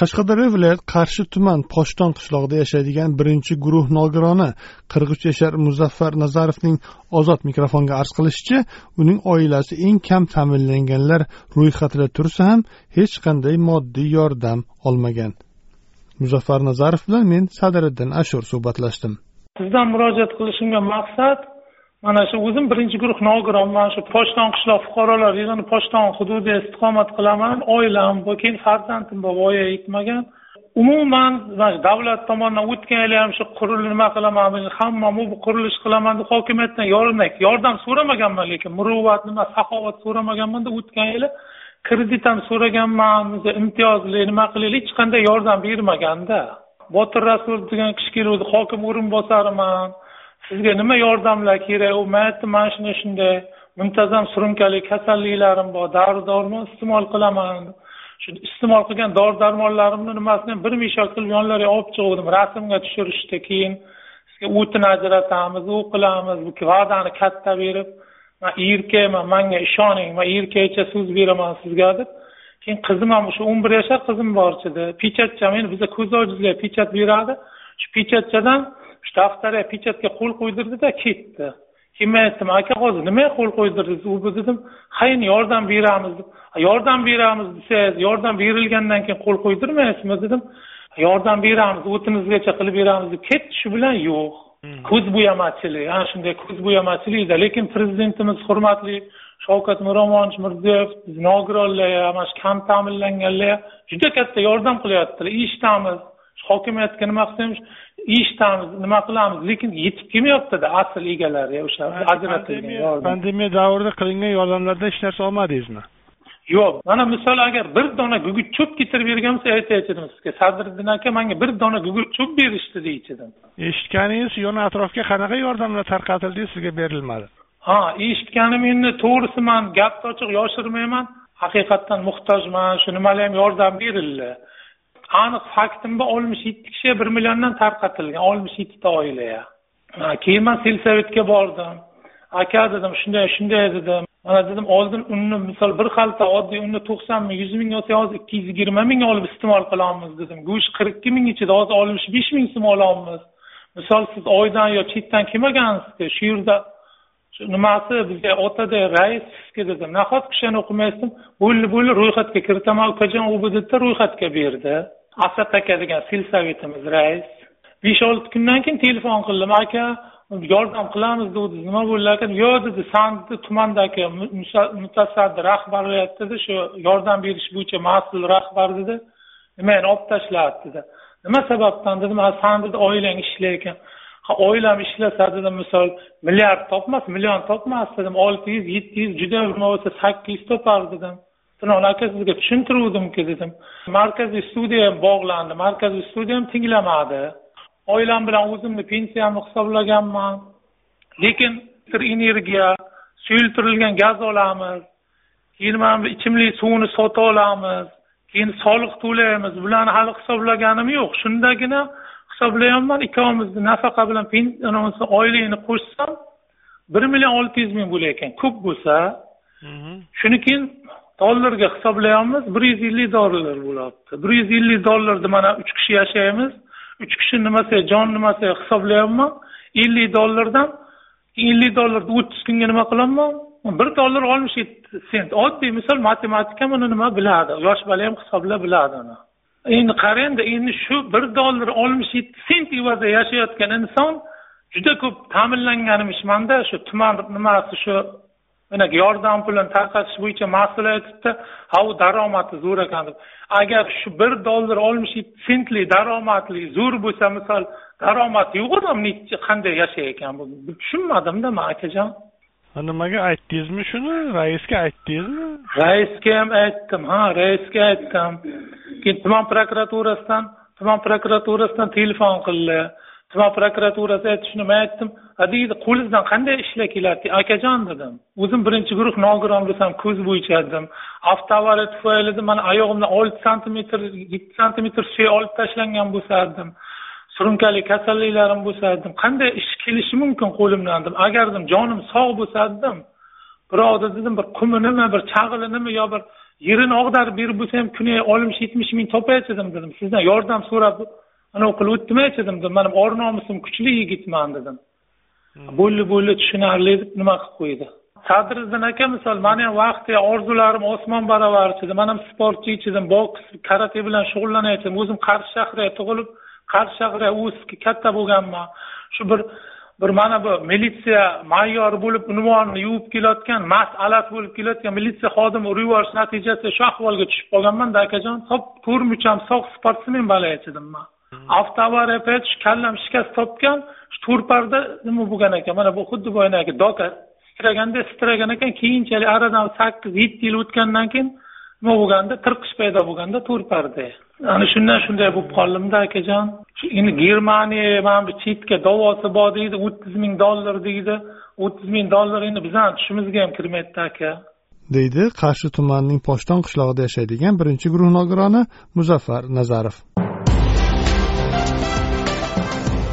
Qashqadaryo viloyat qarshi tuman poshton qishlog'ida yashaydigan birinchi guruh nogironi qirq uch yashar muzaffar nazarovning ozod mikrofonga arz qilishicha uning oilasi eng kam ta'minlanganlar ro'yxatida tursa ham hech qanday moddiy yordam olmagan. Muzaffar nazarov bilan men sadiriddin ashur suhbatlashdim. Sizdan murojaat qilishimga maqsad mana shu o'zim birinchi guruh nogironman shu pochton qishloq fuqarolar yig'ini pochton hududida istiqomat qilaman. Oilam bor keyin farzandim bor voyaga yetmagan. Umuman davlat tomonidan o'tgan yili ham shu quril nima qilaman hamma bu qurilish qilaman deb hokimiyatdan yordam yordam so'ramaganman lekin muruvvat nima saxovat so'ramaganmanda o'tgan yili kredit ham so'raganman imtiyozli nima qilaylik hech qanday yordam bermaganda. Botir rasul degan kishi keluvdi hokim o'rinbosariman. Sizga nima yordamlar kerak? U man aytdim mana shunday shunday muntazam surunkali kasalliklarim bor. Dori dormon iste'mol qilaman. Shu iste'mol qilgan dori darmonlarimni nimasini bir mishok qilib yonlariga olib chiquvdim. Rasmga tushirishdi keyin sizga o'tin ajratamiz u qilamiz. Va'dani katta berib man erkakman manga ishoning man erkakcha so'z beraman sizga deb. Keyin qizim ham o'sha o'n bir yashar qizim bor edi pechatcha endi biza ko'z ojizlar pechat beradi. Shu pechatchadan shu daftarga pechatga qo'l qo'ydirdida ketdi. Keyin men aytdim aka hozir nimaga qo'l qo'ydirdingiz? U dedim ha endi yordam beramiz deb. Yordam beramiz desangiz yordam berilgandan keyin qo'l qo'ydirmaysizmi? dedim. Yordam beramiz o'tinizgacha qilib beramiz deb. Ketdi shu bilan yo'q. Hmm. ko'z bo'yamachilik ana shunday ko'z bo'yamachilikda. Lekin prezidentimiz hurmatli shavkat miromonovich mirziyoyev nogironlar mana shu kam ta'minlanganlar juda katta yordam qilyaptilar eshitamiz hokimiyatga nima qilsamiz eshitamiz nima qilamiz lekin yetib kelmayaptida asl egalari o'sha ajratilgan pandemiya davrida qilingan yordamlardan hech narsa olmadingizmi? Yo'q mana misol agar bir dona gugurt cho'p keltirib bergan bo'lsa aytayotgandim sizga sadriddin aka manga bir dona gugurt cho'p berishdi deychidim eshitganingiz yon atrofga qanaqa yordamlar tarqatildi sizga berilmadi. Ha eshitganim endi to'g'risi man gapni ochiq yoshirmayman haqiqatdan muhtojman shu nimalar ham yordam berildi aniq faktimda oltmish yetti kishi bir milliondan tarqatilgan oltmish yettita oilaga keyin man selsovetga bordim. Aka dedim shunday shunday dedim. Mana dedim oldin unni misol bir xalta oddiy unni to'qson ming yuz ming olsa hozir ikki yuz yigirma ming olib iste'mol qilamiz dedim. Go'sht qirq ikki ming ichida hozir oltmish besh ming so'm olamiz. Misol siz oydan yo chetdan kelmagansiz shu yerda nimasi bizga otada rais sizga dedim nahotki o'shani o'qimaysizmi bo'ldi bo'ldi ro'yxatga kiritaman ukajon obdda ro'yxatga berdi. Asad aka degan selsavitimiz rais besh olti kundan keyin telefon qildim aka yordam qilamiz degandi nima bo'ldi aka? Yo'q dedi sandi tumandagi mutasaddi rahbariyat dedi shu yordam berish bo'yicha mas'ul rahbar dedi nimani olib tashladi dedi. Nima sababdan dedim san dedi oilang ishlar ekan. Ha oilam ishlasa dedim misol milliard topmas million topmas dedim olti yuz yetti yuz juda bo'lmasa sakkiz yuz topar dedim. Sinovni aka sizga tushuntiruvdimku dedim markaziy studiya ham bog'landi markaziy studiya ham tinglamadi. Oilam bilan o'zimni pensiyamni hisoblaganman. Lekin energiya suyultirilgan gaz olamiz. Keyin mana bu ichimlik suvini sota olamiz. Keyin soliq to'laymiz. Bularni hali hisoblaganim yo'q. Shundagina hisoblayapman ikkovimizni nafaqa bilan oyligini qo'shsam bir million olti yuz ming bo'lar ekan. Ko'p bo'lsa. Mhm. shuni keyin dollarga hisoblayapmiz bir yuz ellik dollar bo'lyapti. Bir yuz ellik dollarda mana uch kishi yashaymiz. Uch kishi nimasiga jon nimasiga hisoblayapman ellik dollardan ellik dollarni o'ttiz kunga nima qilaman? Bir dollar oltmish yetti sent. Oddiy misol matematika buni nima biladi? Yosh bola ham hisoblab biladi uni. Endi qarangda endi shu bir dollar oltmish yetti sent evaziga yashayotgan inson juda ko'p ta'minlanganmishmanda shu tuman nimasi shu mana yordam pulini tarqatish bo'yicha mas'ul aytibdi ha u daromadi zo'r ekan deb. Agar shu bir dollar oltmish yetti sentlik daromadli zo'r bo'lsa misol daromadi yo'q odam qanday yashar ekan bu? Tushunmadimda man akajon. Nimaga aytdingizmi shuni? Raisga aytdingizmi? Raisga ham aytdim ha raisga aytdim. Keyin tuman prokuraturasidan tuman prokuraturasidan telefon qildi tuman prokuraturasi aytishini man aytdim. Deydi qo'lingizdan qanday ishlar keladi akajon dedim. O'zim birinchi guruh nogiron bo'lsam ko'z bo'yicha dedim. Avtoavariya tufayli mana oyog'imdan olti santimetr yetti santimetr suyak olib tashlangan bo'lsardim surunkali kasalliklarim bo'lsardim qanday ish kelishi mumkin qo'limdan dedim. Agardim jonim sog' bo'lsadim birovni dedim bir qumi nima bir chag'ilinimi yo bir yerini og'darib berib bo'lsa ham kuniga oltmish yetmish ming topaychidim dedim. Sizdan yordam so'rab anavi qilib o'tmaychidim dedim. Mani or nomusim kuchli yigitman dedim. Bo'ldi bo'ldi tushunarli deb nima qilib qo'ydi? Sadriddin aka misol mani ham vaqtida orzularim osmon baravarchi edim man ham sportchi edim boks karate bilan shug'ullanayotgandim o'zim qarshi shahrga tug'ilib qarshi shahrga o'sib katta bo'lganman. Shu bir bir mana bu militsiya mayyori bo'lib unvonni yuvib kelayotgan mast alat bo'lib kelayotgan militsiya xodimi urib yuborish natijasida shu ahvolga tushib qolganmanda akajon top to'rtmucham sog' sportsmen bolaya edim man avtoavariya payti shu kallam shikast topgan shu to'rparda nima bo'lgan ekan? Mana bu xuddi boyagi doka titraganda titragan ekan keyinchalik aradan sakkiz yetti yil o'tgandan keyin nima bo'lganda tirqish paydo bo'lganda to'rparda. Ana shundan shunday bo'lib qoldimda akajon. Endi germaniya mana bu chetga davosi bor deydi o'ttiz ming dollar deydi. O'ttiz ming dollar endi bizani tushimizga ham kirmaydida aka. Deydi qarshi tumanining poshton qishlog'ida yashaydigan birinchi guruh nogironi muzaffar nazarov